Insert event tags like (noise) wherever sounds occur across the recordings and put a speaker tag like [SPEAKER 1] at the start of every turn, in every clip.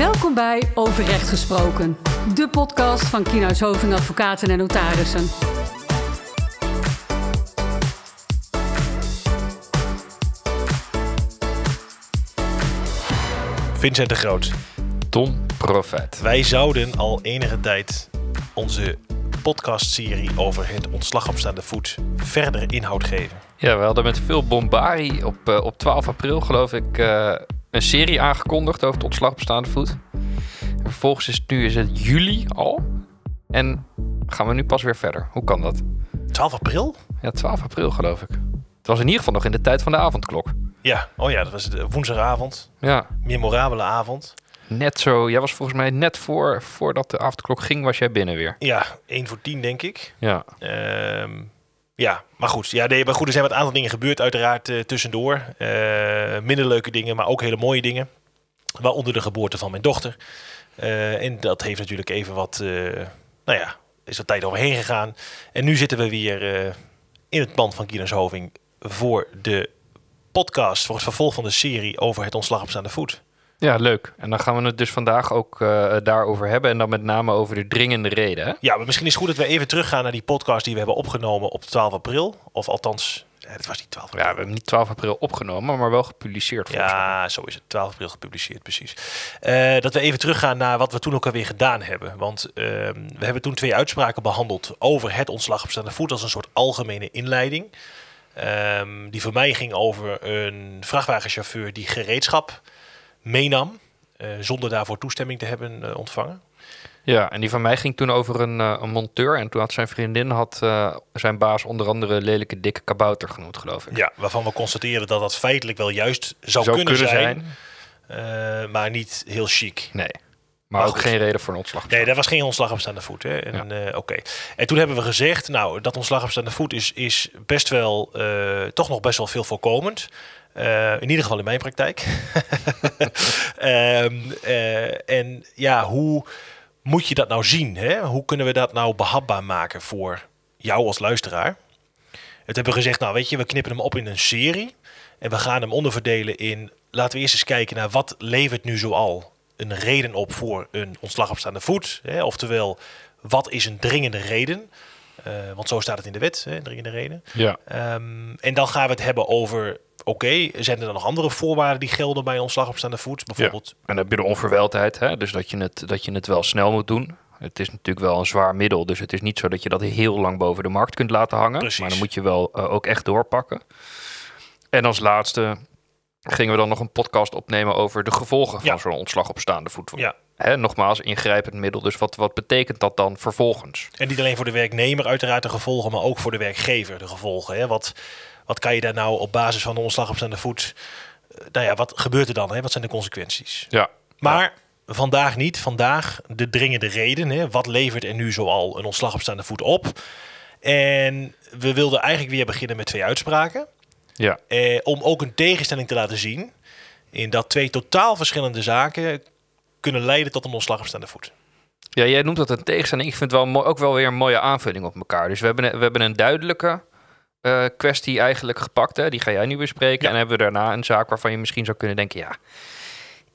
[SPEAKER 1] Welkom bij Overrecht Gesproken, de podcast van Kienhuis Hoving Advocaten en Notarissen.
[SPEAKER 2] Vincent de Groot.
[SPEAKER 3] Tom Profet.
[SPEAKER 2] Wij zouden al enige tijd onze podcastserie over het ontslag op staande voet verder inhoud geven.
[SPEAKER 3] Ja, we hadden met veel bombarie op, eh, op 12 april, geloof ik, eh, een serie aangekondigd over het ontslag op staande voet. En vervolgens is het nu is het juli al. En gaan we nu pas weer verder. Hoe kan dat?
[SPEAKER 2] 12 april?
[SPEAKER 3] Ja, 12 april geloof ik. Het was in ieder geval nog in de tijd van de avondklok.
[SPEAKER 2] Ja, oh ja, dat was de woensdagavond.
[SPEAKER 3] Ja,
[SPEAKER 2] Memorabele avond.
[SPEAKER 3] net zo. Jij was volgens mij net voor, voordat de avondklok ging, was jij binnen weer.
[SPEAKER 2] Ja, 1 voor 10 denk ik.
[SPEAKER 3] Ja,
[SPEAKER 2] Ehm, ja, maar goed. Ja, nee, maar goed, er zijn wat aantal dingen gebeurd uiteraard eh, tussendoor. Eh, minder leuke dingen, maar ook hele mooie dingen. Waaronder de geboorte van mijn dochter. Eh, en dat heeft natuurlijk even wat, nou ja, is er tijd overheen gegaan. En nu zitten we weer in het pand van Kienes Hoving voor de podcast, voor het vervolg van de serie over het ontslag op staande voet.
[SPEAKER 3] Ja, leuk. En dan gaan we het dus vandaag ook eh, daarover hebben. En dan met name over de dringende reden. Hè?
[SPEAKER 2] Ja, maar misschien is het goed dat we even teruggaan naar die podcast die we hebben opgenomen op 12 april. Of althans, eh, het was niet 12 april.
[SPEAKER 3] Ja, we hebben niet 12 april opgenomen, maar wel gepubliceerd. volgens mij.
[SPEAKER 2] Ja, zo is het. 12 april gepubliceerd, precies. Eh, dat we even teruggaan naar wat we toen ook alweer gedaan hebben. Want ehm, we hebben toen twee uitspraken behandeld over het ontslag op staande voet als een soort algemene inleiding. Ehm, die voor mij ging over een vrachtwagenchauffeur die gereedschap meenam. eh, zonder daarvoor toestemming te hebben eh, ontvangen.
[SPEAKER 3] Ja, en die van mij ging toen over een, eh, een monteur. En toen had zijn vriendin had, zijn baas onder andere lelijke dikke kabouter genoemd, geloof ik.
[SPEAKER 2] Ja, waarvan we constateren dat dat feitelijk wel juist zou,
[SPEAKER 3] Zou
[SPEAKER 2] kunnen, zijn, maar niet heel chic.
[SPEAKER 3] Nee. Maar,
[SPEAKER 2] Maar
[SPEAKER 3] ook
[SPEAKER 2] goed.
[SPEAKER 3] geen reden voor een ontslag.
[SPEAKER 2] Nee, dat was geen ontslag op staande voet. Hè? En, Oké. En toen hebben we gezegd, nou, dat ontslag op staande voet is, is best wel, toch nog best wel veel voorkomend. Eh, in ieder geval in mijn praktijk. (laughs) Ehm, eh, en ja, hoe moet je dat nou zien? Hè? Hoe kunnen we dat nou behapbaar maken voor jou als luisteraar? Het hebben we gezegd, nou weet je, we knippen hem op in een serie. En we gaan hem onderverdelen in, laten we eerst eens kijken naar wat levert nu zoal een reden op voor een ontslag op staande voet. Hè? Oftewel, wat is een dringende reden? Eh, want zo staat het in de wet, hè? dringende reden.
[SPEAKER 3] Ja.
[SPEAKER 2] Ehm, en dan gaan we het hebben over, oké, zijn er dan nog andere voorwaarden die gelden bij ontslag op staande voet? Bijvoorbeeld,
[SPEAKER 3] En dan heb je de onverweldheid, hè? dus dat je, het, dat je het wel snel moet doen. Het is natuurlijk wel een zwaar middel, dus het is niet zo dat je dat heel lang boven de markt kunt laten hangen.
[SPEAKER 2] Precies.
[SPEAKER 3] Maar dan moet je wel eh, ook echt doorpakken. En als laatste gingen we dan nog een podcast opnemen over de gevolgen van zo'n ontslag op staande voet.
[SPEAKER 2] ja.
[SPEAKER 3] Hè, nogmaals, ingrijpend middel. Dus wat, wat betekent dat dan vervolgens?
[SPEAKER 2] En niet alleen voor de werknemer uiteraard de gevolgen, maar ook voor de werkgever de gevolgen. Hè? Wat, wat kan je daar nou op basis van de ontslag op staande voet... eh, nou ja, wat gebeurt er dan? Hè? Wat zijn de consequenties?
[SPEAKER 3] Ja.
[SPEAKER 2] Maar vandaag niet. Vandaag de dringende reden. Hè? Wat levert er nu zoal een ontslag op staande voet op? En we wilden eigenlijk weer beginnen met twee uitspraken.
[SPEAKER 3] Ja.
[SPEAKER 2] Eh, om ook een tegenstelling te laten zien. In dat twee totaal verschillende zaken kunnen leiden tot een ontslag op staande voet.
[SPEAKER 3] Ja, jij noemt dat een tegenstelling. Ik vind het wel mooi, ook wel weer een mooie aanvulling op elkaar. Dus we hebben, we hebben een duidelijke eh, kwestie eigenlijk gepakt. Hè? Die ga jij nu bespreken.
[SPEAKER 2] Ja.
[SPEAKER 3] En hebben we daarna een zaak waarvan je misschien zou kunnen denken... ja,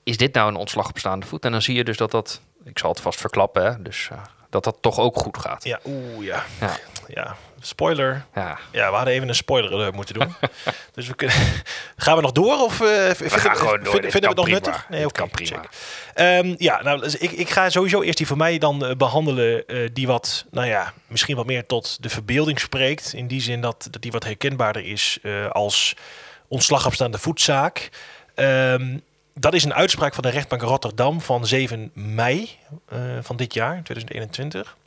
[SPEAKER 3] is dit nou een ontslag op staande voet? En dan zie je dus dat dat... Ik zal het vast verklappen, hè? Dus eh, dat dat toch ook goed gaat.
[SPEAKER 2] Ja, oeh ja.
[SPEAKER 3] Ja.
[SPEAKER 2] Ja, spoiler.
[SPEAKER 3] Ja.
[SPEAKER 2] Ja, we hadden even een spoiler moeten doen. (laughs) dus we kunnen... (laughs) Gaan we nog door? Of eh, vinden
[SPEAKER 3] gaan
[SPEAKER 2] we-
[SPEAKER 3] gewoon door.
[SPEAKER 2] vinden- we het nog nuttig? Nee, oké.
[SPEAKER 3] kan prima.
[SPEAKER 2] Ehm, ja, nou, dus ik, ik ga sowieso eerst die voor mij dan eh, behandelen. eh, die wat, nou ja, misschien wat meer tot de verbeelding spreekt. In die zin dat, dat die wat herkenbaarder is als ontslag op staande voetzaak. Dat is een uitspraak van de rechtbank Rotterdam van 7 mei eh, van dit jaar, 2021.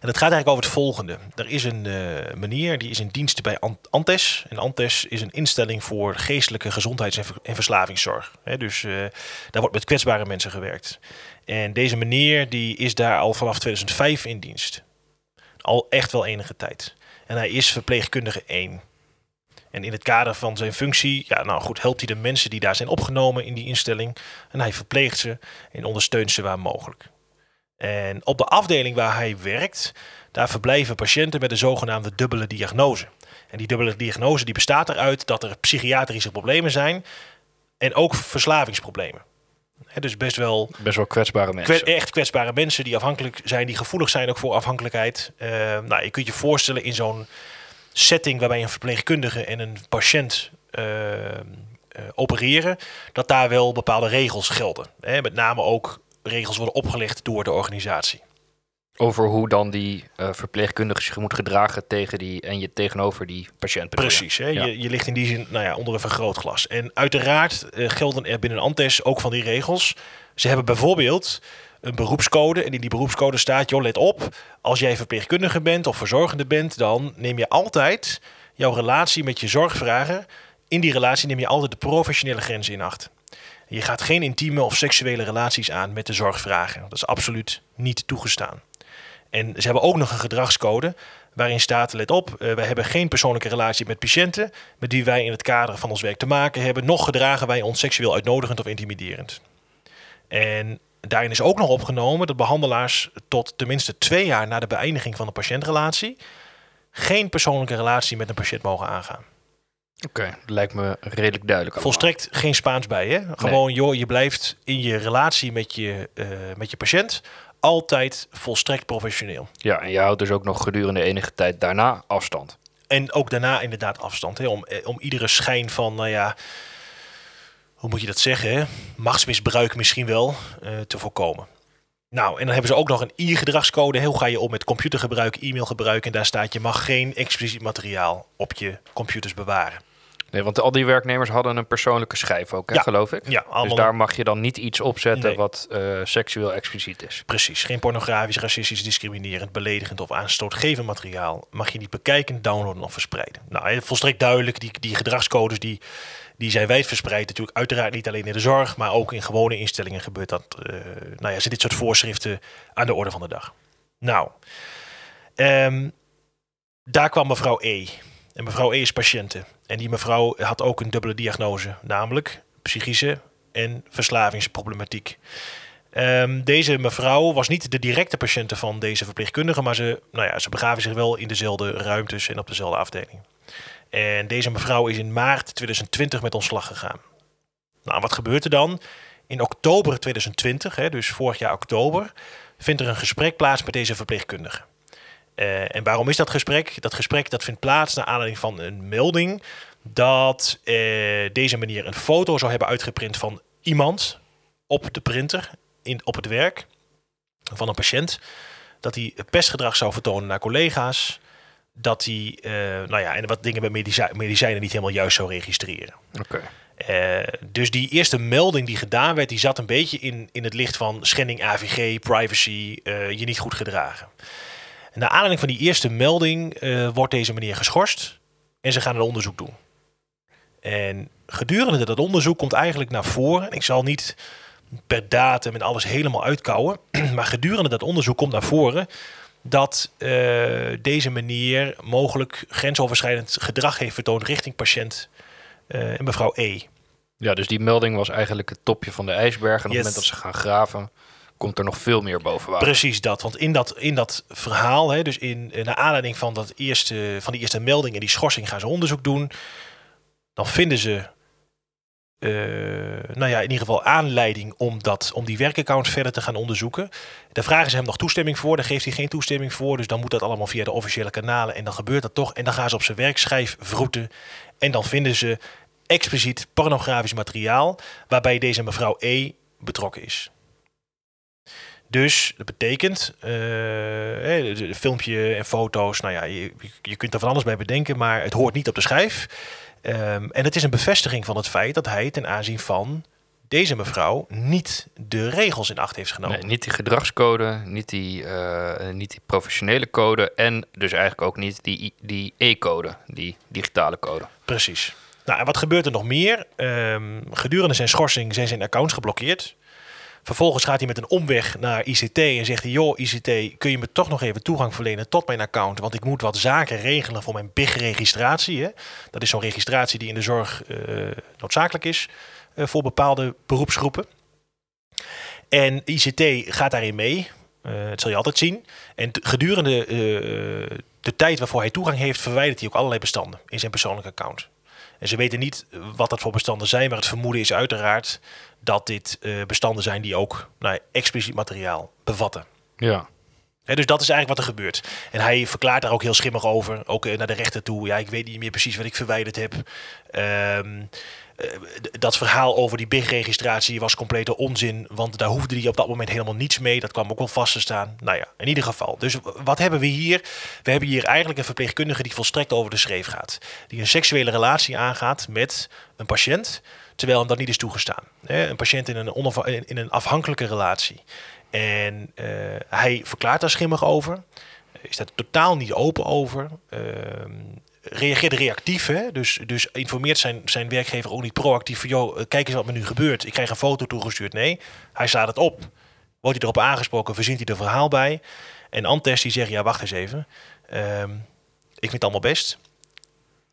[SPEAKER 2] En het gaat eigenlijk over het volgende. Er is een eh, meneer die is in dienst bij Ant- Antes. En Antes is een instelling voor geestelijke gezondheids- en, ver- en verslavingszorg. Dus eh, daar wordt met kwetsbare mensen gewerkt. En deze meneer die is daar al vanaf 2005 in dienst. Al echt wel enige tijd. En hij is verpleegkundige 1. En in het kader van zijn functie, ja, nou goed, helpt hij de mensen die daar zijn opgenomen in die instelling. En hij verpleegt ze en ondersteunt ze waar mogelijk. En op de afdeling waar hij werkt, daar verblijven patiënten met een zogenaamde dubbele diagnose. En die dubbele diagnose die bestaat eruit dat er psychiatrische problemen zijn en ook verslavingsproblemen. Hè, dus best wel
[SPEAKER 3] Best wel kwetsbare mensen.
[SPEAKER 2] Echt kwetsbare mensen die afhankelijk zijn, die gevoelig zijn ook voor afhankelijkheid. Eh, nou, je kunt je voorstellen in zo'n setting waarbij een verpleegkundige en een patiënt eh, eh, opereren, dat daar wel bepaalde regels gelden. Hè? Met name ook regels worden opgelegd door de organisatie.
[SPEAKER 3] Over hoe dan die eh, verpleegkundige zich moet gedragen tegen die en je tegenover die patiënt.
[SPEAKER 2] Precies, hè?
[SPEAKER 3] Ja.
[SPEAKER 2] Je, je ligt in die zin nou ja, onder een vergrootglas. En uiteraard gelden er binnen Antes ook van die regels. Ze hebben bijvoorbeeld een beroepscode. En in die beroepscode staat, joh, let op. Als jij verpleegkundige bent of verzorgende bent, dan neem je altijd jouw relatie met je zorgvrager. In die relatie neem je altijd de professionele grenzen in acht. Je gaat geen intieme of seksuele relaties aan met de zorgvrager. Dat is absoluut niet toegestaan. En ze hebben ook nog een gedragscode waarin staat, let op, eh, wij hebben geen persoonlijke relatie met patiënten met wie wij in het kader van ons werk te maken hebben, nog gedragen wij ons seksueel uitnodigend of intimiderend. En daarin is ook nog opgenomen dat behandelaars tot tenminste twee jaar na de beëindiging van de patiëntrelatie geen persoonlijke relatie met een patiënt mogen aangaan.
[SPEAKER 3] Oké, dat lijkt me redelijk duidelijk. allemaal.
[SPEAKER 2] Volstrekt geen Spaans bij, hè? Gewoon, joh, je blijft in je relatie met je, eh, met je patiënt altijd volstrekt professioneel.
[SPEAKER 3] Ja, en je houdt dus ook nog gedurende enige tijd daarna afstand.
[SPEAKER 2] En ook daarna inderdaad afstand. Hè? Om, eh, om iedere schijn van, nou ja, hoe moet je dat zeggen? Machtsmisbruik misschien wel eh, te voorkomen. Nou, en dan hebben ze ook nog een e-gedragscode. Hoe ga je om met computergebruik, e-mailgebruik? En daar staat, je mag geen expliciet materiaal op je computers bewaren.
[SPEAKER 3] Nee, want al die werknemers hadden een persoonlijke schijf ook, hè,
[SPEAKER 2] Ja.
[SPEAKER 3] geloof ik.
[SPEAKER 2] Ja, allemaal
[SPEAKER 3] Dus daar mag je dan niet iets opzetten
[SPEAKER 2] Nee.
[SPEAKER 3] wat eh, seksueel expliciet is.
[SPEAKER 2] Precies, geen pornografisch, racistisch, discriminerend, beledigend of aanstootgevend materiaal mag je niet bekijken, downloaden of verspreiden. Nou, volstrekt duidelijk, die, die gedragscodes die, die zijn wijdverspreid. Natuurlijk uiteraard niet alleen in de zorg, maar ook in gewone instellingen gebeurt dat. eh nou ja, zijn dit soort voorschriften aan de orde van de dag. Nou, ehm, daar kwam mevrouw E. En mevrouw E is patiënte. En die mevrouw had ook een dubbele diagnose, namelijk psychische en verslavingsproblematiek. Ehm, deze mevrouw was niet de directe patiënte van deze verpleegkundige, maar ze, nou ja, ze begaven zich wel in dezelfde ruimtes en op dezelfde afdeling. En deze mevrouw is in maart 2020 met ontslag gegaan. Nou, wat gebeurt er dan? In oktober 2020, hè, dus vorig jaar oktober, vindt er een gesprek plaats met deze verpleegkundige. Eh, en waarom is dat gesprek? Dat gesprek dat vindt plaats naar aanleiding van een melding dat eh, deze meneer een foto zou hebben uitgeprint van iemand op de printer in, op het werk van een patiënt. Dat hij pestgedrag zou vertonen naar collega's. Dat hij, eh, nou ja, en wat dingen bij medicij- medicijnen niet helemaal juist zou registreren.
[SPEAKER 3] Oké.
[SPEAKER 2] Dus die eerste melding die gedaan werd, die zat een beetje in, in het licht van schending AVG, privacy, je niet goed gedragen. En naar aanleiding van die eerste melding eh, wordt deze meneer geschorst en ze gaan een onderzoek doen. En gedurende dat onderzoek komt eigenlijk naar voren, en ik zal niet per datum en alles helemaal uitkouwen, (clears throat) maar gedurende dat onderzoek komt naar voren dat eh, deze meneer mogelijk grensoverschrijdend gedrag heeft vertoond richting patiënt eh, en mevrouw E.
[SPEAKER 3] Ja, dus die melding was eigenlijk het topje van de ijsberg. En op
[SPEAKER 2] Yes.
[SPEAKER 3] het moment dat ze gaan graven, komt er nog veel meer boven water.
[SPEAKER 2] Precies dat, want in dat, in dat verhaal, hè, dus in, naar aanleiding van, dat eerste, van die eerste melding en die schorsing gaan ze onderzoek doen. Dan vinden ze, eh, nou ja, in ieder geval aanleiding om, dat, om die werkaccount verder te gaan onderzoeken. Daar vragen ze hem nog toestemming voor, daar geeft hij geen toestemming voor. Dus dan moet dat allemaal via de officiële kanalen en dan gebeurt dat toch. En dan gaan ze op zijn werkschijf vroeten en dan vinden ze expliciet pornografisch materiaal waarbij deze mevrouw E betrokken is. Dus dat betekent, eh, filmpje en foto's, nou ja, je, je kunt er van alles bij bedenken, maar het hoort niet op de schijf. Ehm, en het is een bevestiging van het feit dat hij ten aanzien van deze mevrouw niet de regels in acht heeft genomen.
[SPEAKER 3] Nee, niet die gedragscode, niet die, eh, niet die professionele code en dus eigenlijk ook niet die, die e-code, die digitale code.
[SPEAKER 2] Precies. Nou, en wat gebeurt er nog meer? Ehm, gedurende zijn schorsing zijn zijn accounts geblokkeerd. Vervolgens gaat hij met een omweg naar ICT en zegt hij: Joh, ICT, kun je me toch nog even toegang verlenen tot mijn account? Want ik moet wat zaken regelen voor mijn BIG-registratie. Dat is zo'n registratie die in de zorg eh, noodzakelijk is eh, voor bepaalde beroepsgroepen. En ICT gaat daarin mee. Eh, dat zul je altijd zien. En gedurende de tijd waarvoor hij toegang heeft, verwijdert hij ook allerlei bestanden in zijn persoonlijke account. En ze weten niet wat dat voor bestanden zijn, maar het vermoeden is uiteraard dat dit eh, bestanden zijn die ook nou, expliciet materiaal bevatten.
[SPEAKER 3] Ja.
[SPEAKER 2] Dus dat is eigenlijk wat er gebeurt. En hij verklaart daar ook heel schimmig over, ook eh, naar de rechter toe. Ja, ik weet niet meer precies wat ik verwijderd heb. Ehm, eh, dat verhaal over die BIG-registratie was complete onzin, want daar hoefde hij op dat moment helemaal niets mee. Dat kwam ook wel vast te staan. Nou ja, in ieder geval. Dus wat hebben we hier? We hebben hier eigenlijk een verpleegkundige die volstrekt over de schreef gaat. Die een seksuele relatie aangaat met een patiënt, terwijl hem dat niet is toegestaan. Een patiënt in een, in een afhankelijke relatie. En eh, hij verklaart daar schimmig over. Is daar totaal niet open over. Ehm, reageert reactief. Hè? Dus, dus informeert zijn, zijn werkgever ook niet proactief. Van, joh, kijk eens wat me nu gebeurt. Ik krijg een foto toegestuurd. Nee, hij staat het op. Wordt hij erop aangesproken, verzint hij er verhaal bij. En Antes die zegt, ja, wacht eens even. Ehm, ik vind het allemaal best.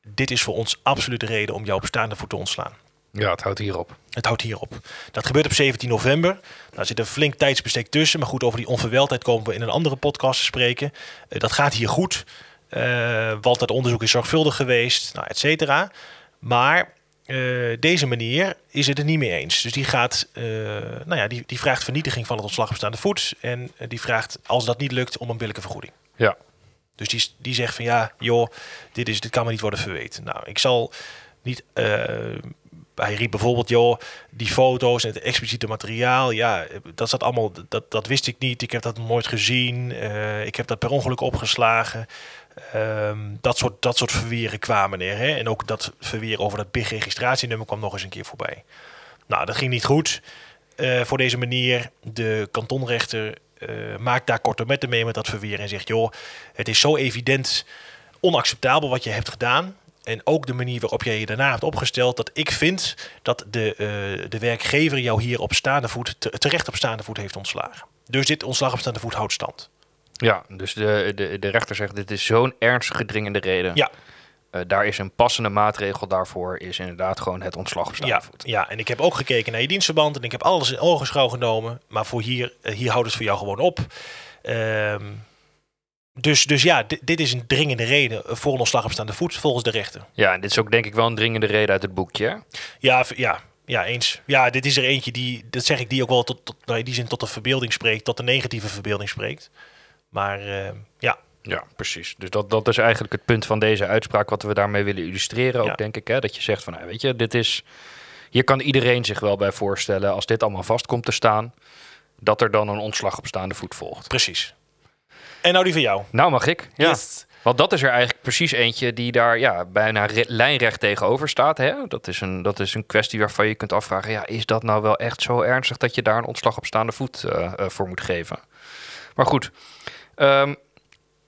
[SPEAKER 2] Dit is voor ons absoluut de reden om jou op staande voet te ontslaan.
[SPEAKER 3] Ja, het houdt hierop.
[SPEAKER 2] Het houdt hierop. Dat gebeurt op 17 november. Daar zit een flink tijdsbestek tussen. Maar goed, over die onverweldheid komen we in een andere podcast te spreken. Eh, dat gaat hier goed. Eh, want het onderzoek is zorgvuldig geweest, nou, et cetera. Maar eh, deze meneer is het er niet mee eens. Dus die, gaat, nou ja, die, die vraagt vernietiging van het ontslag op staande voet. En die vraagt, als dat niet lukt, om een billijke vergoeding.
[SPEAKER 3] Ja.
[SPEAKER 2] Dus die, die zegt van ja, joh, dit, is, dit kan me niet worden verweten. Nou, ik zal niet. Hij riep bijvoorbeeld, joh, die foto's en het expliciete materiaal, ja, dat zat allemaal, dat, dat wist ik niet. Ik heb dat nooit gezien. eh, ik heb dat per ongeluk opgeslagen. Ehm, dat, soort, dat soort verweren kwamen er. Hè? En ook dat verweer over dat BIG-registratienummer kwam nog eens een keer voorbij. Nou, dat ging niet goed eh, voor deze meneer. De kantonrechter eh, maakt daar korte metten mee met dat verweer en zegt: joh, het is zo evident onacceptabel wat je hebt gedaan. En ook de manier waarop jij je daarna hebt opgesteld, dat ik vind dat de, eh, de werkgever jou hier op staande voet, te- terecht op staande voet heeft ontslagen. Dus dit ontslag op staande voet houdt stand.
[SPEAKER 3] Ja, dus de, de, de rechter zegt, dit is zo'n ernstige dringende reden.
[SPEAKER 2] Ja.
[SPEAKER 3] Eh, daar is een passende maatregel daarvoor, is inderdaad gewoon het ontslag op staande
[SPEAKER 2] Ja,
[SPEAKER 3] voet.
[SPEAKER 2] ja, en ik heb ook gekeken naar je dienstverband en ik heb alles in ogenschouw genomen. Maar voor hier, eh, hier houdt het voor jou gewoon op. Ehm, dus, dus ja, di- dit is een dringende reden voor een ontslag op staande voet volgens de rechter.
[SPEAKER 3] Ja, en dit is ook denk ik wel een dringende reden uit het boekje. hè?
[SPEAKER 2] Ja, ja, ja, eens. Ja, dit is er eentje die, dat zeg ik, die ook wel tot, tot nou, in die zin tot de verbeelding spreekt, tot de negatieve verbeelding spreekt. Maar eh, ja,
[SPEAKER 3] Ja, precies. Dus dat, dat is eigenlijk het punt van deze uitspraak wat we daarmee willen illustreren ook,
[SPEAKER 2] Ja.
[SPEAKER 3] denk ik. Hè? Dat je zegt van, nou, weet je, dit is... Hier kan iedereen zich wel bij voorstellen, als dit allemaal vast komt te staan, dat er dan een ontslag op staande voet volgt.
[SPEAKER 2] precies. En nou die van jou.
[SPEAKER 3] Nou mag ik. Ja.
[SPEAKER 2] Yes.
[SPEAKER 3] Want dat is er eigenlijk precies eentje die daar ja, bijna re- lijnrecht tegenover staat. Hè? Dat, is een, dat is een kwestie waarvan je kunt afvragen... Ja, is dat nou wel echt zo ernstig dat je daar een ontslag op staande voet eh, eh, voor moet geven? Maar goed, Ehm,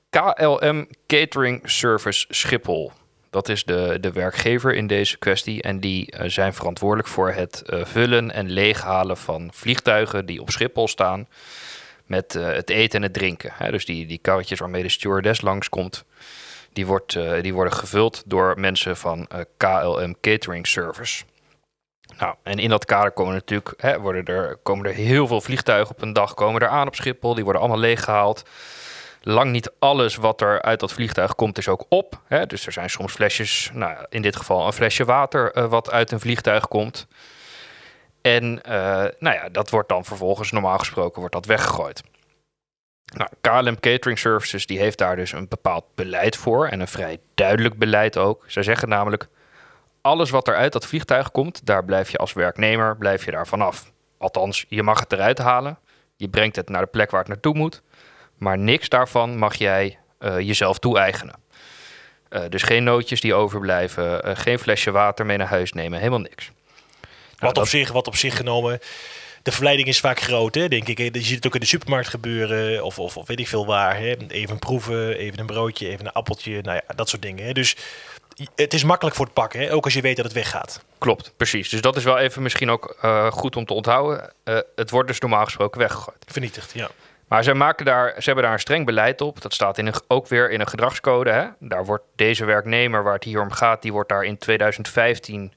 [SPEAKER 3] KLM Catering Service Schiphol. Dat is de, de werkgever in deze kwestie. En die eh, zijn verantwoordelijk voor het vullen en leeghalen van vliegtuigen die op Schiphol staan. Met eh, het eten en het drinken. Hè? Dus die, die karretjes waarmee de stewardess langskomt. Die, wordt, eh, die worden gevuld door mensen van eh, KLM Catering Service. Nou, en in dat kader komen natuurlijk, hè, worden er, komen er heel veel vliegtuigen op een dag komen er aan op Schiphol. Die worden allemaal leeggehaald. Lang niet alles wat er uit dat vliegtuig komt is ook op. Hè? Dus er zijn soms flesjes, nou, in dit geval een flesje water wat uit een vliegtuig komt. En eh, nou ja, dat wordt dan vervolgens normaal gesproken wordt dat weggegooid. Nou, KLM Catering Services die heeft daar dus een bepaald beleid voor en een vrij duidelijk beleid ook. Zij zeggen namelijk, alles wat er uit dat vliegtuig komt, daar blijf je als werknemer blijf je daar vanaf. Althans, je mag het eruit halen, je brengt het naar de plek waar het naartoe moet, maar niks daarvan mag jij eh, jezelf toe-eigenen. Eh, dus geen nootjes die overblijven, geen flesje water mee naar huis nemen, helemaal niks.
[SPEAKER 2] Wat,
[SPEAKER 3] dat-
[SPEAKER 2] op zich, wat op zich genomen. De verleiding is vaak groot, hè, denk ik. Je ziet het ook in de supermarkt gebeuren, of, of, of weet ik veel waar. Hè. Even proeven, even een broodje, even een appeltje, nou ja, dat soort dingen. Hè. Dus het is makkelijk voor het pakken, hè, ook als je weet dat het weggaat.
[SPEAKER 3] Klopt, precies. Dus dat is wel even misschien ook eh, goed om te onthouden. Eh, het wordt dus normaal gesproken weggegooid.
[SPEAKER 2] Vernietigd, ja.
[SPEAKER 3] Maar zij maken daar, ze hebben daar een streng beleid op. Dat staat in een, ook weer in een gedragscode. Hè? Daar wordt deze werknemer waar het hier om gaat, die wordt daar in 2015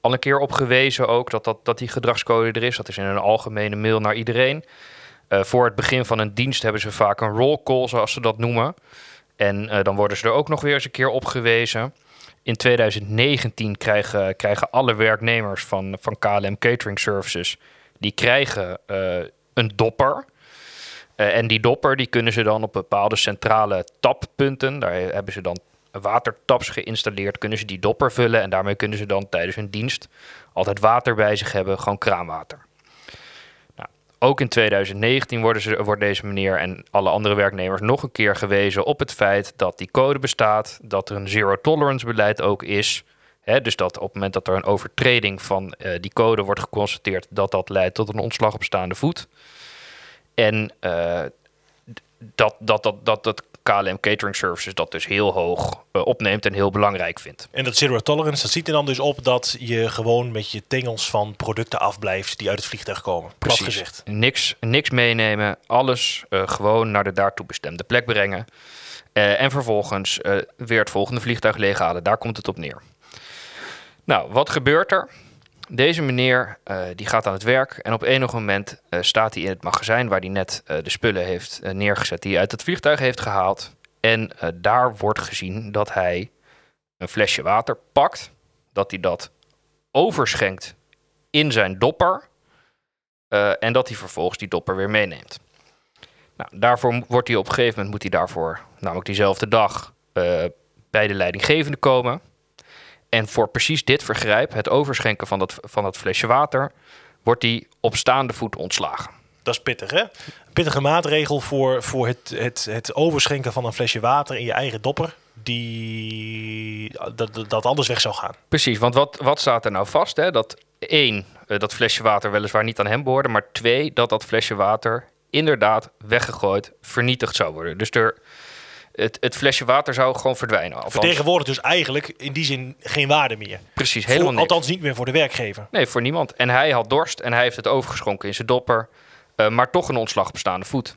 [SPEAKER 3] al een keer op gewezen ook dat, dat, dat die gedragscode er is. Dat is in een algemene mail naar iedereen. Eh, voor het begin van een dienst hebben ze vaak een roll call, zoals ze dat noemen. En eh, dan worden ze er ook nog weer eens een keer op gewezen. In 2019 krijgen, krijgen alle werknemers van, van KLM Catering Services... die krijgen eh, een dopper. En die dopper die kunnen ze dan op bepaalde centrale tappunten... daar hebben ze dan watertaps geïnstalleerd... kunnen ze die dopper vullen... en daarmee kunnen ze dan tijdens hun dienst... altijd water bij zich hebben, gewoon kraanwater. Nou, ook in 2019 worden ze, wordt deze meneer en alle andere werknemers nog een keer gewezen op het feit dat die code bestaat, dat er een zero tolerance beleid ook is. Dus dat op het moment dat er een overtreding van eh, die code wordt geconstateerd, dat dat leidt tot een ontslag op staande voet. En eh, dat, dat, dat, dat, dat KLM Catering Services dat dus heel hoog eh, opneemt en heel belangrijk vindt.
[SPEAKER 2] En dat zero tolerance, dat ziet er dan dus op dat je gewoon met je tengels van producten afblijft die uit het vliegtuig komen. Plat gezegd.
[SPEAKER 3] Niks, niks meenemen, alles eh, gewoon naar de daartoe bestemde plek brengen. Eh, en vervolgens weer het volgende vliegtuig leeghalen. Daar komt het op neer. Nou, wat gebeurt er? Deze meneer eh, die gaat aan het werk en op enig moment eh, staat hij in het magazijn waar hij net eh, de spullen heeft neergezet die hij uit het vliegtuig heeft gehaald. En daar wordt gezien dat hij een flesje water pakt, dat hij dat overschenkt in zijn dopper en dat hij vervolgens die dopper weer meeneemt. Nou, daarvoor wordt hij op een gegeven moment moet hij daarvoor, namelijk diezelfde dag, bij de leidinggevende komen. En voor precies dit vergrijp, het overschenken van dat, van dat flesje water, wordt hij op staande voet ontslagen.
[SPEAKER 2] Dat is pittig, hè? Pittige maatregel voor, voor het, het, het overschenken van een flesje water in je eigen dopper. Die dat, dat- dat anders weg zou gaan.
[SPEAKER 3] Precies, want wat, wat staat er nou vast? Hè? Dat één, eh, dat flesje water weliswaar niet aan hem behoorde, maar twee, dat dat flesje water inderdaad weggegooid, vernietigd zou worden. Dus er, het, het flesje water zou gewoon verdwijnen. Althans,
[SPEAKER 2] Vertegenwoordigt dus eigenlijk in die zin geen waarde meer.
[SPEAKER 3] precies,
[SPEAKER 2] Voor-
[SPEAKER 3] helemaal niks.
[SPEAKER 2] althans niet meer voor de werkgever.
[SPEAKER 3] Nee, voor niemand. En hij had dorst en hij heeft het overgeschonken in zijn dopper. eh, maar toch een ontslag op staande voet.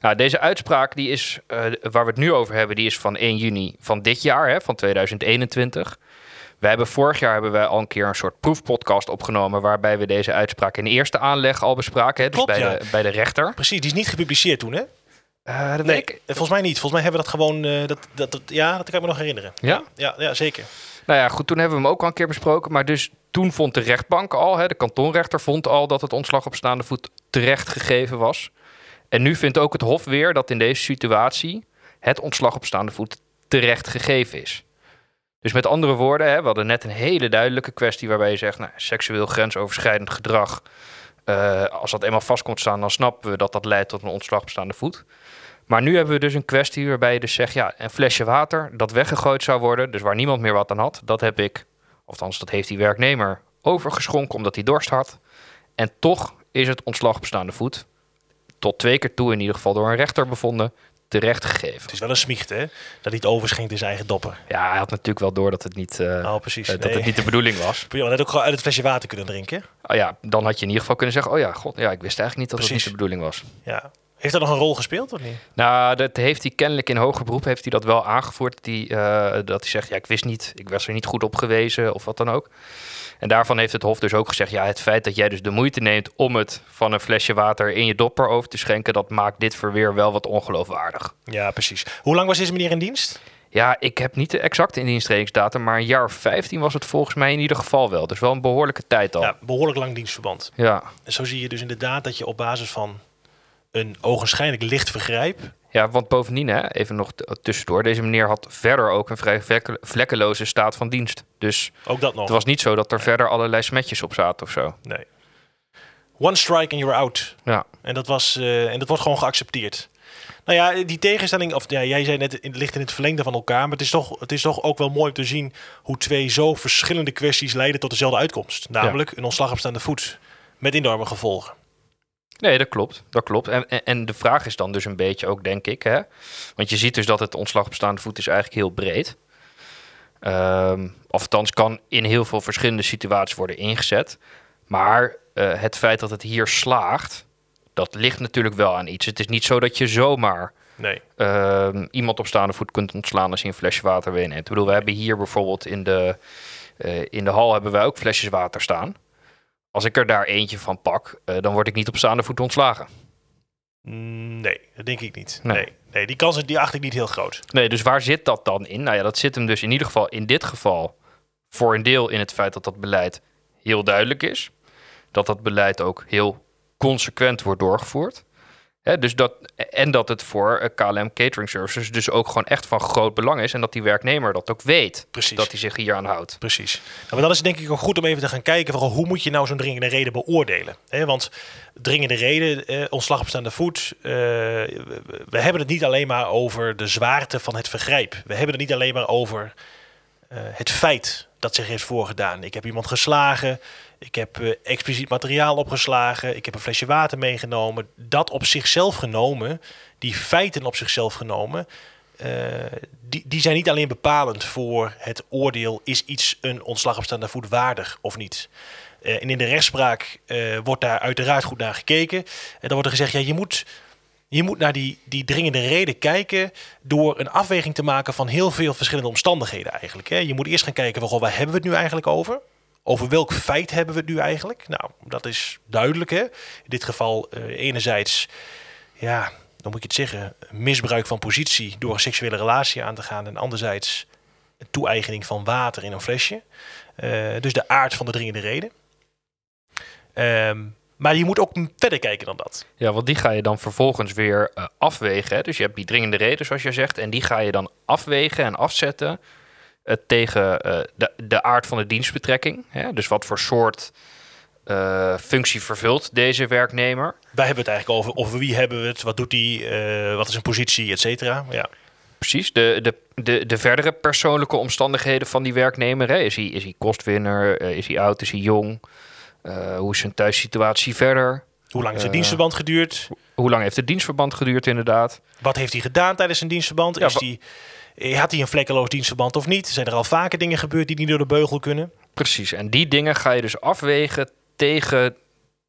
[SPEAKER 3] Nou, deze uitspraak die is, eh, waar we het nu over hebben, die is van 1 juni van dit jaar, hè, van 2021. We hebben vorig jaar hebben wij al een keer een soort proefpodcast opgenomen. waarbij we deze uitspraak in eerste aanleg al bespraken. Hè, dus
[SPEAKER 2] Klopt,
[SPEAKER 3] bij,
[SPEAKER 2] ja.
[SPEAKER 3] de, bij de rechter.
[SPEAKER 2] Precies, die is niet gepubliceerd toen, hè?
[SPEAKER 3] Eh,
[SPEAKER 2] Nee,
[SPEAKER 3] ik.
[SPEAKER 2] volgens mij niet. Volgens mij hebben we dat gewoon... eh, dat, dat, dat, ja, dat kan ik me nog herinneren.
[SPEAKER 3] Ja?
[SPEAKER 2] Ja, ja, zeker.
[SPEAKER 3] Nou ja, goed, toen hebben we hem ook al een keer besproken. Maar dus toen vond de rechtbank al, hè, de kantonrechter vond al dat het ontslag op staande voet terecht gegeven was. En nu vindt ook het Hof weer dat in deze situatie het ontslag op staande voet terecht gegeven is. Dus met andere woorden, hè, we hadden net een hele duidelijke kwestie waarbij je zegt, nou, seksueel grensoverschrijdend gedrag, eh, als dat eenmaal vast komt staan, dan snappen we dat dat leidt tot een ontslag op staande voet. Maar nu hebben we dus een kwestie waarbij je dus zegt, ja, een flesje water dat weggegooid zou worden, dus waar niemand meer wat aan had, dat heb ik, althans dat heeft die werknemer overgeschonken omdat hij dorst had. En toch is het ontslag op staande voet, tot twee keer toe in ieder geval door een rechter bevonden, terecht gegeven.
[SPEAKER 2] Het is wel een smiecht, hè? Dat hij het overschenkt in zijn eigen dopper.
[SPEAKER 3] Ja, hij had natuurlijk wel door dat het niet, eh,
[SPEAKER 2] Oh, precies.
[SPEAKER 3] eh, dat
[SPEAKER 2] Nee.
[SPEAKER 3] het niet de bedoeling was. (laughs)
[SPEAKER 2] Je had ook gewoon uit het flesje water kunnen drinken.
[SPEAKER 3] Oh ja, dan had je in ieder geval kunnen zeggen, oh ja, god, ja, ik wist eigenlijk niet dat
[SPEAKER 2] Precies.
[SPEAKER 3] het niet de bedoeling was.
[SPEAKER 2] Ja. Heeft dat nog een rol gespeeld of niet?
[SPEAKER 3] Nou, dat heeft hij kennelijk in hoger beroep heeft hij dat wel aangevoerd. Dat hij, eh, dat hij zegt, ja, ik wist niet, ik was er niet goed op gewezen of wat dan ook. En daarvan heeft het Hof dus ook gezegd, ja, het feit dat jij dus de moeite neemt om het van een flesje water in je dopper over te schenken, dat maakt dit verweer wel wat ongeloofwaardig.
[SPEAKER 2] Ja, precies. Hoe lang was deze meneer in dienst?
[SPEAKER 3] Ja, ik heb niet de exacte indiensttredingsdatum, maar een jaar of 15 was het volgens mij in ieder geval wel. Dus wel een behoorlijke tijd al.
[SPEAKER 2] Ja, behoorlijk lang dienstverband.
[SPEAKER 3] ja.
[SPEAKER 2] En zo zie je dus inderdaad dat je op basis van een ogenschijnlijk licht vergrijp...
[SPEAKER 3] Ja, want bovendien, hè, even nog tussendoor. Deze meneer had verder ook een vrij vlekke- vlekkeloze staat van dienst. Dus
[SPEAKER 2] Ook dat nog.
[SPEAKER 3] het was niet zo dat er verder allerlei smetjes op zaten of zo.
[SPEAKER 2] Nee. One strike and you're out.
[SPEAKER 3] Ja,
[SPEAKER 2] En dat, was, eh, en dat wordt gewoon geaccepteerd. Nou ja, die tegenstelling, of ja, jij zei net, het ligt in het verlengde van elkaar. Maar het is, toch, het is toch ook wel mooi om te zien hoe twee zo verschillende kwesties leiden tot dezelfde uitkomst. Namelijk een ontslag op staande voet. Met enorme gevolgen.
[SPEAKER 3] Nee, dat klopt. Dat klopt. En, en, en de vraag is dan dus een beetje ook, denk ik, hè. Want je ziet dus dat het ontslag op staande voet is eigenlijk heel breed. Ehm althans kan in heel veel verschillende situaties worden ingezet. Maar eh, het feit dat het hier slaagt, dat ligt natuurlijk wel aan iets. Het is niet zo dat je zomaar
[SPEAKER 2] Nee.
[SPEAKER 3] ehm, iemand op staande voet kunt ontslaan als hij een flesje water meeneemt. Ik bedoel, we hebben hier bijvoorbeeld in de, eh, in de hal hebben wij ook flesjes water staan. Als ik er daar eentje van pak, eh, dan word ik niet op staande voet ontslagen.
[SPEAKER 2] Mm, Nee, dat denk ik niet.
[SPEAKER 3] Nee.
[SPEAKER 2] Nee. nee, die kans die acht ik niet heel groot.
[SPEAKER 3] Nee, dus waar zit dat dan in? Nou ja, dat zit hem dus in ieder geval in dit geval voor een deel in het feit dat dat beleid heel duidelijk is. Dat dat beleid ook heel consequent wordt doorgevoerd. Dus dat, en dat het voor eh, KLM Catering Services dus ook gewoon echt van groot belang is. En dat die werknemer dat ook weet.
[SPEAKER 2] Precies.
[SPEAKER 3] Dat hij zich hier aan houdt.
[SPEAKER 2] Precies. Nou, maar dan is het denk ik ook goed om even te gaan kijken... Vooral, hoe moet je nou zo'n dringende reden beoordelen? Want dringende reden, eh, ontslag op staande voet... eh, we, we hebben het niet alleen maar over de zwaarte van het vergrijp. We hebben het niet alleen maar over eh, het feit dat zich heeft voorgedaan. Ik heb iemand geslagen, ik heb eh, expliciet materiaal opgeslagen... ik heb een flesje water meegenomen. Dat op zichzelf genomen, die feiten op zichzelf genomen... eh, die, die zijn niet alleen bepalend voor het oordeel: is iets een ontslag op voet waardig of niet? Eh, en in de rechtspraak wordt daar uiteraard goed naar gekeken. En dan wordt er gezegd: ja, je moet, je moet naar die, die dringende reden kijken door een afweging te maken van heel veel verschillende omstandigheden eigenlijk. Hè. Je moet eerst gaan kijken: van, waar hebben we het nu eigenlijk over? Over welk feit hebben we het nu eigenlijk? Nou, dat is duidelijk. Hè? In dit geval eh, enerzijds, ja, dan moet je het zeggen, misbruik van positie door een seksuele relatie aan te gaan. En anderzijds toe-eigening van water in een flesje. Eh, dus de aard van de dringende reden. Ehm, maar je moet ook verder kijken dan dat.
[SPEAKER 3] Ja, want die ga je dan vervolgens weer eh, afwegen. Dus je hebt die dringende reden, zoals je zegt. En die ga je dan afwegen en afzetten tegen eh, de, de aard van de dienstbetrekking. Hè? Dus wat voor soort eh, functie vervult deze werknemer.
[SPEAKER 2] Wij hebben het eigenlijk over, over wie hebben we het, wat doet hij, eh, wat is een positie, et cetera. Ja.
[SPEAKER 3] Precies, de, de, de, de verdere persoonlijke omstandigheden van die werknemer. Hè? Is, hij, is hij kostwinner? Is hij oud? Is hij jong? Hoe is zijn thuissituatie verder?
[SPEAKER 2] Hoe lang is het dienstverband geduurd?
[SPEAKER 3] Hoe lang heeft het dienstverband geduurd inderdaad?
[SPEAKER 2] Wat heeft hij gedaan tijdens zijn dienstverband?
[SPEAKER 3] Ja,
[SPEAKER 2] is die, eh, had hij een vlekkeloos dienstverband of niet? Zijn er al vaker dingen gebeurd die niet door de beugel kunnen?
[SPEAKER 3] Precies, en die dingen ga je dus afwegen tegen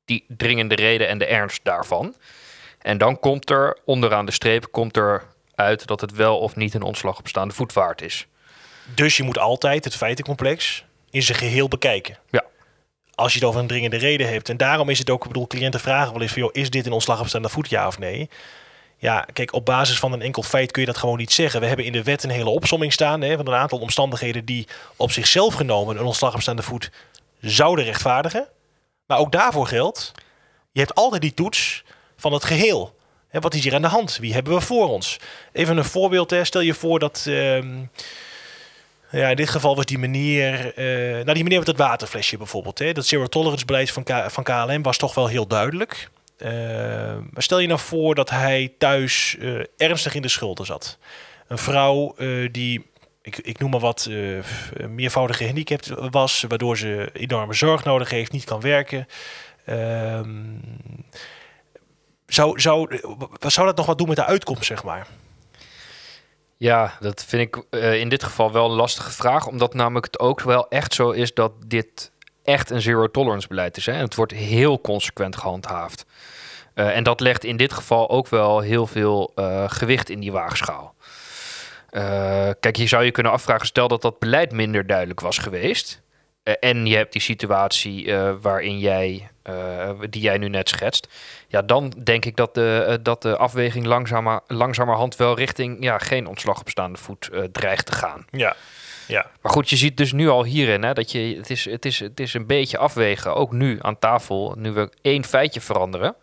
[SPEAKER 3] die dringende reden en de ernst daarvan. En dan komt er onderaan de streep komt er uit dat het wel of niet een ontslag op staande voet waard is.
[SPEAKER 2] Dus je moet altijd het feitencomplex in zijn geheel bekijken.
[SPEAKER 3] Ja.
[SPEAKER 2] Als je het over een dringende reden hebt. En daarom is het ook, ik bedoel, cliënten vragen wel eens van, joh, is dit een ontslag op staande voet, ja of nee? Ja, kijk, op basis van een enkel feit kun je dat gewoon niet zeggen. We hebben in de wet een hele opsomming staan hè, van een aantal omstandigheden die op zichzelf genomen een ontslag op staande voet zouden rechtvaardigen. Maar ook daarvoor geldt, je hebt altijd die toets van het geheel. Hè, wat is hier aan de hand? Wie hebben we voor ons? Even een voorbeeld. Hè. Stel je voor dat... ehm, ja, in dit geval was die meneer... eh, nou, die meneer met het waterflesje bijvoorbeeld. Hè. Dat zero tolerance beleid van, van KLM was toch wel heel duidelijk. Eh, maar stel je nou voor dat hij thuis eh, ernstig in de schulden zat. Een vrouw eh, die, ik, ik noem maar wat, eh, meervoudig gehandicapt was... waardoor ze enorme zorg nodig heeft, niet kan werken... Ehm, zou, zou, zou dat nog wat doen met de uitkomst, zeg maar?
[SPEAKER 3] Ja, dat vind ik eh, in dit geval wel een lastige vraag, omdat namelijk het ook wel echt zo is dat dit echt een zero tolerance beleid is. Hè? En het wordt heel consequent gehandhaafd. Eh, en dat legt in dit geval ook wel heel veel eh, gewicht in die waagschaal. Eh, kijk, je zou je kunnen afvragen, stel dat dat beleid minder duidelijk was geweest. en je hebt die situatie waarin jij, die jij nu net schetst. Ja, dan denk ik dat de, dat de afweging langzamer, langzamerhand wel richting ja, geen ontslag op staande voet dreigt te gaan.
[SPEAKER 2] Ja, ja.
[SPEAKER 3] Maar goed, je ziet dus nu al hierin hè, dat je, het, is, het, is, het is een beetje afwegen. Ook nu aan tafel, nu we één feitje veranderen,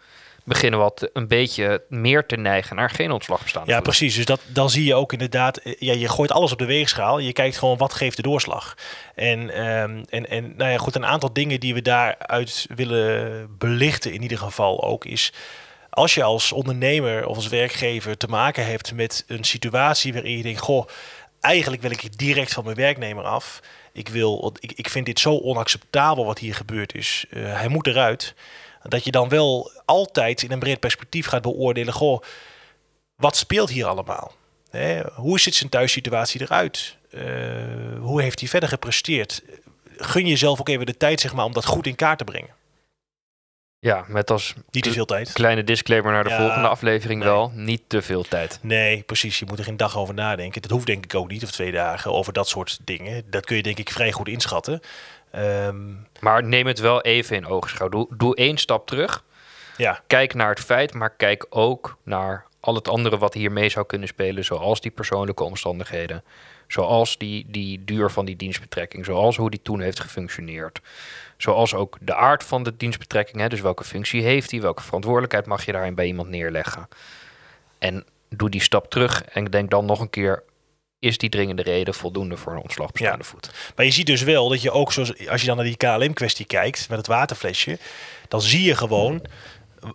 [SPEAKER 3] beginnen we wat een beetje meer te neigen naar geen ontslag op staande
[SPEAKER 2] Ja, precies. Dus dat, dan zie je ook inderdaad, eh, ja, je gooit alles op de weegschaal. Je kijkt gewoon wat geeft de doorslag. En, ehm, en, en nou ja, goed, een aantal dingen die we daaruit willen belichten in ieder geval ook is... Als je als ondernemer of als werkgever te maken hebt met een situatie waarin je denkt... Goh, eigenlijk wil ik direct van mijn werknemer af. Ik, wil, ik, ik vind dit zo onacceptabel wat hier gebeurd is. Eh, hij moet eruit. Dat je dan wel altijd in een breed perspectief gaat beoordelen... Goh, wat speelt hier allemaal? Hè, hoe ziet zijn thuissituatie eruit? Eh, hoe heeft hij verder gepresteerd? Gun jezelf ook even de tijd zeg maar, om dat goed in kaart te brengen.
[SPEAKER 3] Ja, met als
[SPEAKER 2] Niet te veel tijd.
[SPEAKER 3] kleine disclaimer naar de
[SPEAKER 2] Ja,
[SPEAKER 3] volgende aflevering
[SPEAKER 2] nee.
[SPEAKER 3] wel. Niet te veel tijd.
[SPEAKER 2] Nee, precies. Je moet er geen dag over nadenken. Dat hoeft denk ik ook niet, of twee dagen, over dat soort dingen. Dat kun je denk ik vrij goed inschatten. Ehm,
[SPEAKER 3] Maar neem het wel even in oogschouw. Doe, doe één stap terug.
[SPEAKER 2] ja,
[SPEAKER 3] Kijk naar het feit, maar kijk ook naar al het andere wat hier mee zou kunnen spelen, zoals die persoonlijke omstandigheden, zoals die, die duur van die dienstbetrekking, zoals hoe die toen heeft gefunctioneerd, zoals ook de aard van de dienstbetrekking, hè, dus welke functie heeft hij, welke verantwoordelijkheid mag je daarin bij iemand neerleggen. En doe die stap terug en denk dan nog een keer, is die dringende reden voldoende voor een ontslag bestaande voet?
[SPEAKER 2] Maar je ziet dus wel dat je ook, zoals, als je dan naar die KLM-kwestie kijkt met het waterflesje, dan zie je gewoon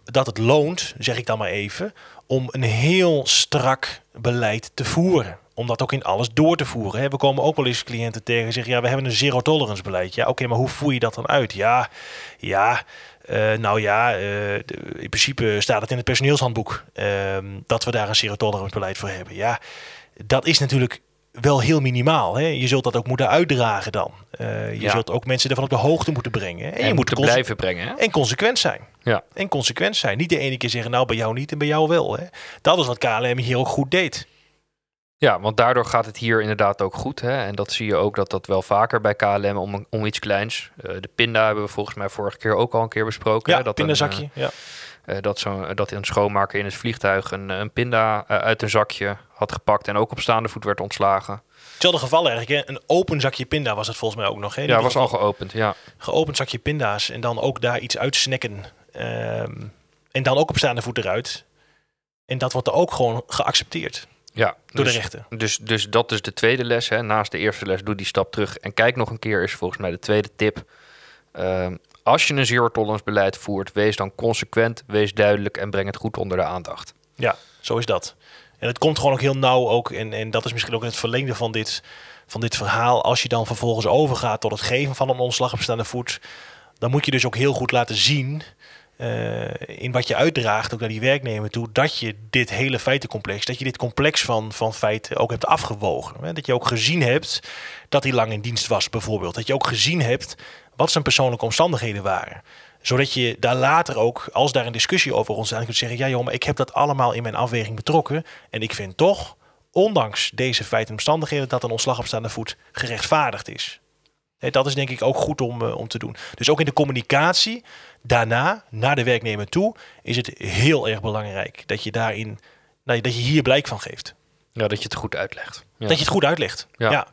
[SPEAKER 2] dat het loont, zeg ik dan maar even, om een heel strak beleid te voeren. Om dat ook in alles door te voeren. Hè. We komen ook wel eens cliënten tegen en zeggen, ja, we hebben een zero tolerance beleid. Ja, oké, maar hoe voer je dat dan uit? Ja, ja, uh, nou ja, uh, de, in principe staat het in het personeelshandboek uh, dat we daar een zero tolerance beleid voor hebben. Ja, dat is natuurlijk wel heel minimaal. Hè? Je zult dat ook moeten uitdragen dan. Uh, je ja. zult ook mensen ervan op de hoogte moeten brengen. En,
[SPEAKER 3] en
[SPEAKER 2] je
[SPEAKER 3] moet blijven brengen. Hè?
[SPEAKER 2] En consequent zijn.
[SPEAKER 3] Ja.
[SPEAKER 2] En consequent zijn. Niet de ene keer zeggen, nou bij jou niet en bij jou wel. Hè? Dat is wat KLM hier ook goed deed.
[SPEAKER 3] Ja, want daardoor gaat het hier inderdaad ook goed. Hè? En dat zie je ook dat dat wel vaker bij KLM om, om iets kleins. Uh, de pinda hebben we volgens mij vorige keer ook al een keer besproken.
[SPEAKER 2] Ja,
[SPEAKER 3] hè? dat
[SPEAKER 2] pindazakje.
[SPEAKER 3] Een,
[SPEAKER 2] uh, ja.
[SPEAKER 3] Uh, dat, zo, dat een schoonmaker in het vliegtuig een, een pinda uit een zakje had gepakt en ook op staande voet werd ontslagen.
[SPEAKER 2] Hetzelfde geval eigenlijk, hè? een open zakje pinda was het volgens mij ook nog. Hè?
[SPEAKER 3] Ja, was al geopend, ja.
[SPEAKER 2] Geopend zakje pinda's en dan ook daar iets uitsnacken. Um, en dan ook op staande voet eruit. En dat wordt er ook gewoon geaccepteerd.
[SPEAKER 3] Ja,
[SPEAKER 2] door
[SPEAKER 3] dus,
[SPEAKER 2] de rechter.
[SPEAKER 3] Dus, dus dat is de tweede les. Hè. Naast de eerste les, doe die stap terug. En kijk nog een keer, is volgens mij de tweede tip. Um, als je een zero tolerance beleid voert, wees dan consequent, wees duidelijk en breng het goed onder de aandacht.
[SPEAKER 2] Ja, zo is dat. En het komt gewoon ook heel nauw ook. En, en dat is misschien ook het verlengde van dit, van dit verhaal. Als je dan vervolgens overgaat tot het geven van een ontslag op staande voet, dan moet je dus ook heel goed laten zien. Uh, in wat je uitdraagt ook naar die werknemer toe, dat je dit hele feitencomplex, dat je dit complex van, van feiten ook hebt afgewogen. Hè? Dat je ook gezien hebt dat hij lang in dienst was, bijvoorbeeld. Dat je ook gezien hebt wat zijn persoonlijke omstandigheden waren zodat je daar later ook, als daar een discussie over ontstaat, kunt zeggen: ja, joh, maar ik heb dat allemaal in mijn afweging betrokken. En ik vind toch, ondanks deze feiten en omstandigheden, dat een ontslag op staande voet gerechtvaardigd is. He, dat is denk ik ook goed om, uh, om te doen. Dus ook in de communicatie daarna, naar de werknemer toe, is het heel erg belangrijk dat je daarin, nou, dat je hier blijk van geeft.
[SPEAKER 3] Ja, dat je het goed uitlegt. Ja.
[SPEAKER 2] Dat je het goed uitlegt.
[SPEAKER 3] Ja.
[SPEAKER 2] ja.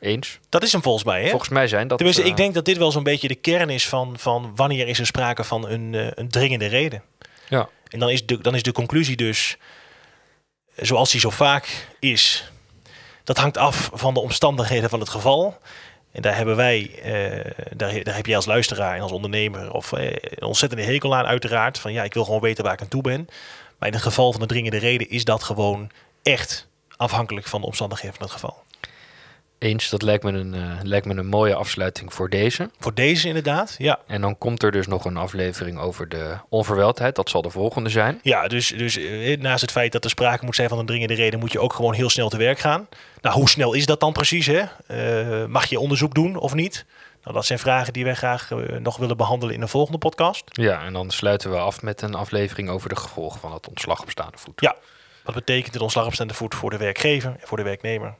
[SPEAKER 3] Eens.
[SPEAKER 2] Dat is hem volgens mij. Hè?
[SPEAKER 3] Volgens mij zijn dat.
[SPEAKER 2] Tenminste,
[SPEAKER 3] uh,
[SPEAKER 2] ik denk dat dit wel zo'n beetje de kern is van, van wanneer is er sprake van een, uh, een dringende reden.
[SPEAKER 3] Ja.
[SPEAKER 2] En dan is, de, dan is de conclusie dus, zoals die zo vaak is, dat hangt af van de omstandigheden van het geval. En daar hebben wij, uh, daar, daar heb je als luisteraar en als ondernemer of een ontzettende hekel aan uiteraard. Van ja, ik wil gewoon weten waar ik aan toe ben. Maar in het geval van de dringende reden is dat gewoon echt afhankelijk van de omstandigheden van het geval.
[SPEAKER 3] Eens, dat lijkt me, een, uh, lijkt me een mooie afsluiting voor deze.
[SPEAKER 2] Voor deze inderdaad, ja.
[SPEAKER 3] En dan komt er dus nog een aflevering over de onverweldheid. Dat zal de volgende zijn.
[SPEAKER 2] Ja, dus, dus uh, naast het feit dat er sprake moet zijn van een dringende reden... moet je ook gewoon heel snel te werk gaan. Nou, hoe snel is dat dan precies? Hè? Uh, mag je onderzoek doen of niet? Nou, dat zijn vragen die wij graag nog willen behandelen in een volgende podcast.
[SPEAKER 3] Ja, en dan sluiten we af met een aflevering over de gevolgen van het ontslag op staande voet.
[SPEAKER 2] Ja, wat betekent het ontslag op staande voet voor de werkgever en voor de werknemer?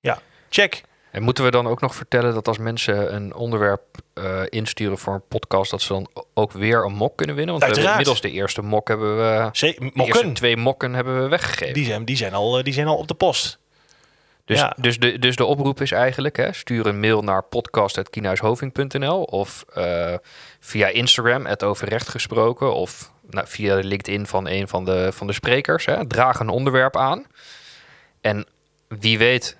[SPEAKER 2] Ja, check.
[SPEAKER 3] En moeten we dan ook nog vertellen dat als mensen een onderwerp uh, insturen voor een podcast, dat ze dan ook weer een mok kunnen winnen? Want
[SPEAKER 2] Uiteraard.
[SPEAKER 3] we hebben inmiddels de eerste mok hebben we. Twee mokken hebben we weggegeven.
[SPEAKER 2] Die zijn, die zijn, al, die zijn al op de post.
[SPEAKER 3] Dus,
[SPEAKER 2] Ja.
[SPEAKER 3] dus, de, dus de oproep is eigenlijk: hè, stuur een mail naar podcast.kienhuishoving.nl of eh, via Instagram, het over recht gesproken, of nou, via de LinkedIn van een van de, van de sprekers. Hè, draag een onderwerp aan. En wie weet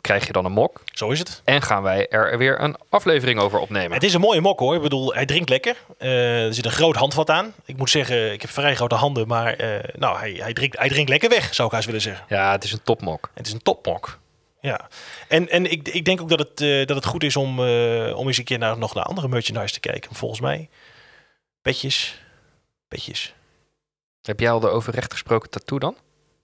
[SPEAKER 3] krijg je dan een mok.
[SPEAKER 2] Zo is het.
[SPEAKER 3] En gaan wij er weer een aflevering over opnemen.
[SPEAKER 2] Het is een mooie mok hoor. Ik bedoel, hij drinkt lekker. Uh, er zit een groot handvat aan. Ik moet zeggen, ik heb vrij grote handen, maar uh, nou, hij, hij, drinkt, hij drinkt lekker weg, zou ik haast willen zeggen.
[SPEAKER 3] Ja, het is een topmok.
[SPEAKER 2] Het is een topmok. Ja. En, en ik, ik denk ook dat het, uh, dat het goed is om, om eens een keer naar, nog naar andere merchandise te kijken. Volgens mij. Petjes. Petjes.
[SPEAKER 3] Heb jij al de over recht gesproken tattoo dan?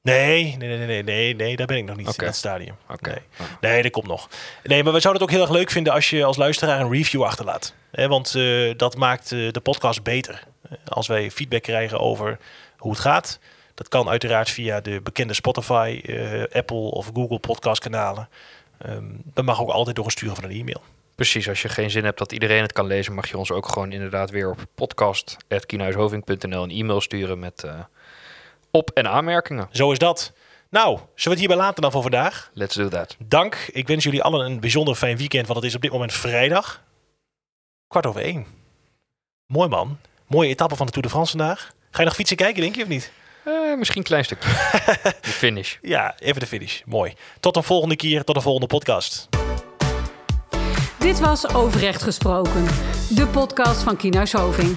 [SPEAKER 2] Nee, nee, nee, nee, nee, nee, daar ben ik nog niet in dat stadium.
[SPEAKER 3] Oké.
[SPEAKER 2] Nee. nee, dat komt nog. Nee, maar we zouden het ook heel erg leuk vinden als je als luisteraar een review achterlaat. Want uh, dat maakt uh, de podcast beter. Als wij feedback krijgen over hoe het gaat. Dat kan uiteraard via de bekende Spotify, uh, Apple of Google podcast kanalen. Um, dat mag ook altijd door een sturen van een e-mail.
[SPEAKER 3] Precies, als je geen zin hebt dat iedereen het kan lezen, mag je ons ook gewoon inderdaad weer op podcast.kienhuishoving.nl een e-mail sturen met op- en aanmerkingen.
[SPEAKER 2] Zo is dat. Nou, zullen we het hierbij laten dan voor vandaag?
[SPEAKER 3] Let's do that.
[SPEAKER 2] Dank. Ik wens jullie allen een bijzonder fijn weekend, want het is op dit moment vrijdag. Kwart over één. Mooi man. Mooie etappe van de Tour de France vandaag. Ga je nog fietsen kijken, denk je, of niet?
[SPEAKER 3] Eh, misschien een klein stukje. (laughs) De finish.
[SPEAKER 2] Ja, even de finish. Mooi. Tot een volgende keer, tot een volgende podcast.
[SPEAKER 1] Dit was Overrecht Gesproken, de podcast van Kienhuis Hoving.